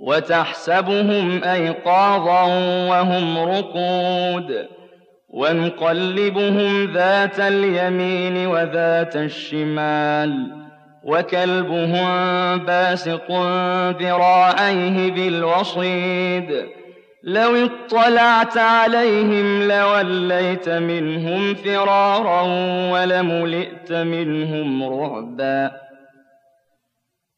وتحسبهم أيقاظا وهم رقود ونقلبهم ذات اليمين وذات الشمال وكلبهم باسق ذراعيه بالوصيد لو اطلعت عليهم لوليت منهم فرارا ولملئت منهم رعبا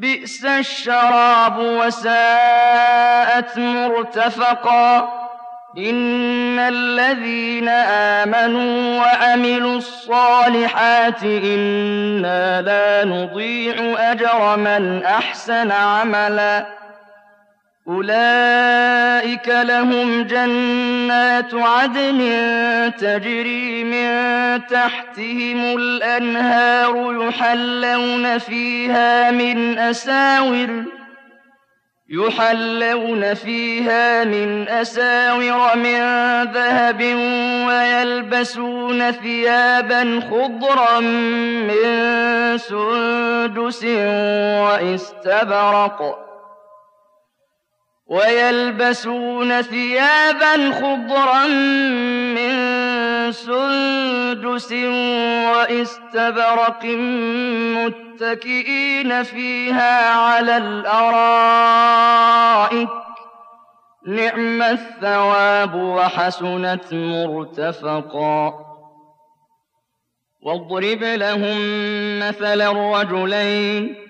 بئس الشراب وساءت مرتفقا. إن الذين آمنوا وعملوا الصالحات إنا لا نضيع أجر من أحسن عملاً. أولئك لهم جنات عدن تجري من تحتهم الأنهار يحلون فيها من أساور يحلون فيها من أساور من ذهب ويلبسون ثيابا خضرا من سندس وإستبرق ويلبسون ثيابا خضرا من سندس وإستبرق متكئين فيها على الأرائك. نعم الثواب وحسنت مرتفقا. واضرب لهم مثل الرجلين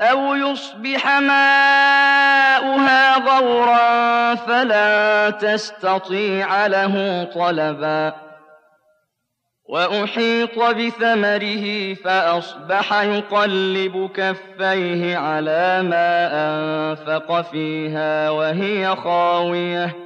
أو يصبح ماؤها غورا فلا تستطيع له طلبا وأحيط بثمره فأصبح يقلب كفيه على ما أنفق فيها وهي خاوية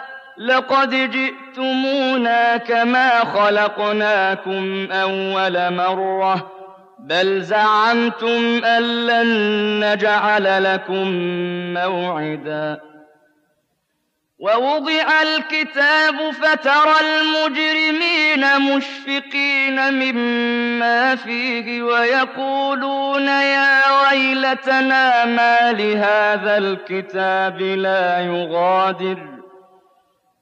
لقد جئتمونا كما خلقناكم أول مرة بل زعمتم أن لن نجعل لكم موعدا. ووضع الكتاب فترى المجرمين مشفقين مما فيه ويقولون يا ويلتنا ما لهذا الكتاب لا يغادر.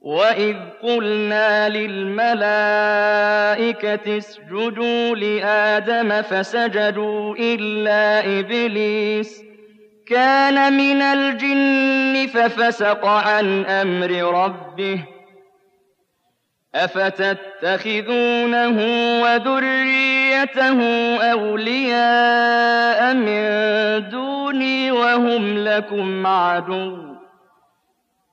وإذ قلنا للملائكة اسجدوا لآدم فسجدوا إلا إبليس كان من الجن ففسق عن أمر ربه أفتتخذونه وذريته أولياء من دوني وهم لكم عدو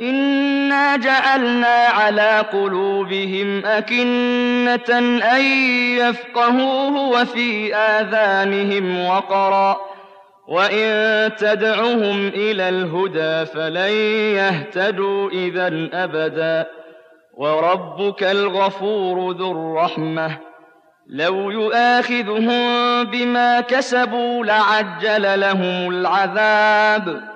إنا جعلنا على قلوبهم أكنة أن يفقهوه وفي آذانهم وقرا وإن تدعهم إلى الهدى فلن يهتدوا إذا أبدا وربك الغفور ذو الرحمة لو يؤاخذهم بما كسبوا لعجل لهم العذاب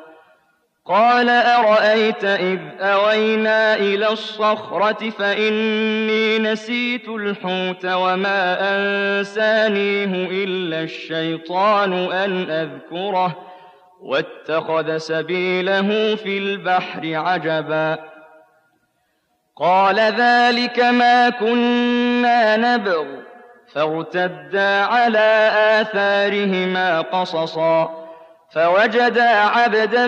قال أرأيت إذ أوينا إلى الصخرة فإني نسيت الحوت وما أنسانيه إلا الشيطان أن أذكره واتخذ سبيله في البحر عجبا. قال ذلك ما كنا نبغ. فارتدا على آثارهما قصصا. فوجدا عبدا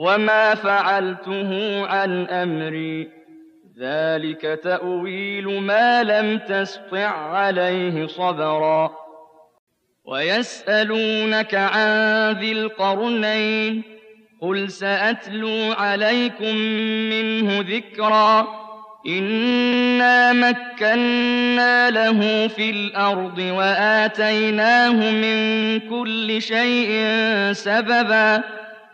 وما فعلته عن أمري. ذلك تأويل ما لم تسطع عليه صبرا. ويسألونك عن ذي القرنين. قل سأتلو عليكم منه ذكرا. إنا مكنا له في الأرض وآتيناه من كل شيء سببا.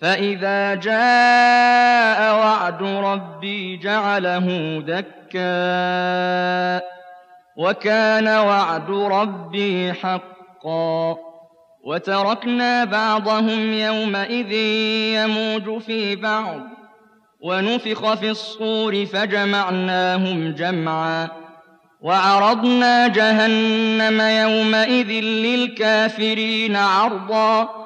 فإذا جاء وعد ربي جعله دكا وكان وعد ربي حقا وتركنا بعضهم يومئذ يموج في بعض ونفخ في الصور فجمعناهم جمعا وعرضنا جهنم يومئذ للكافرين عرضا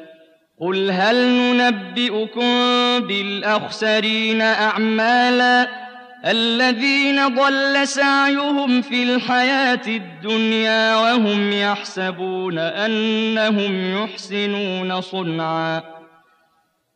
قل هل ننبئكم بالأخسرين أعمالا الذين ضل سعيهم في الحياة الدنيا وهم يحسبون أنهم يحسنون صنعا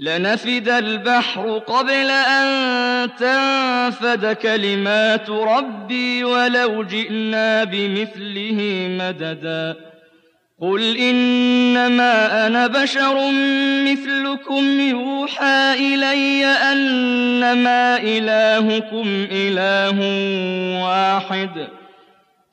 لنفد البحر قبل أن تنفد كلمات ربي ولو جئنا بمثله مددا. قل إنما أنا بشر مثلكم يوحى إلي أنما إلهكم إله واحد.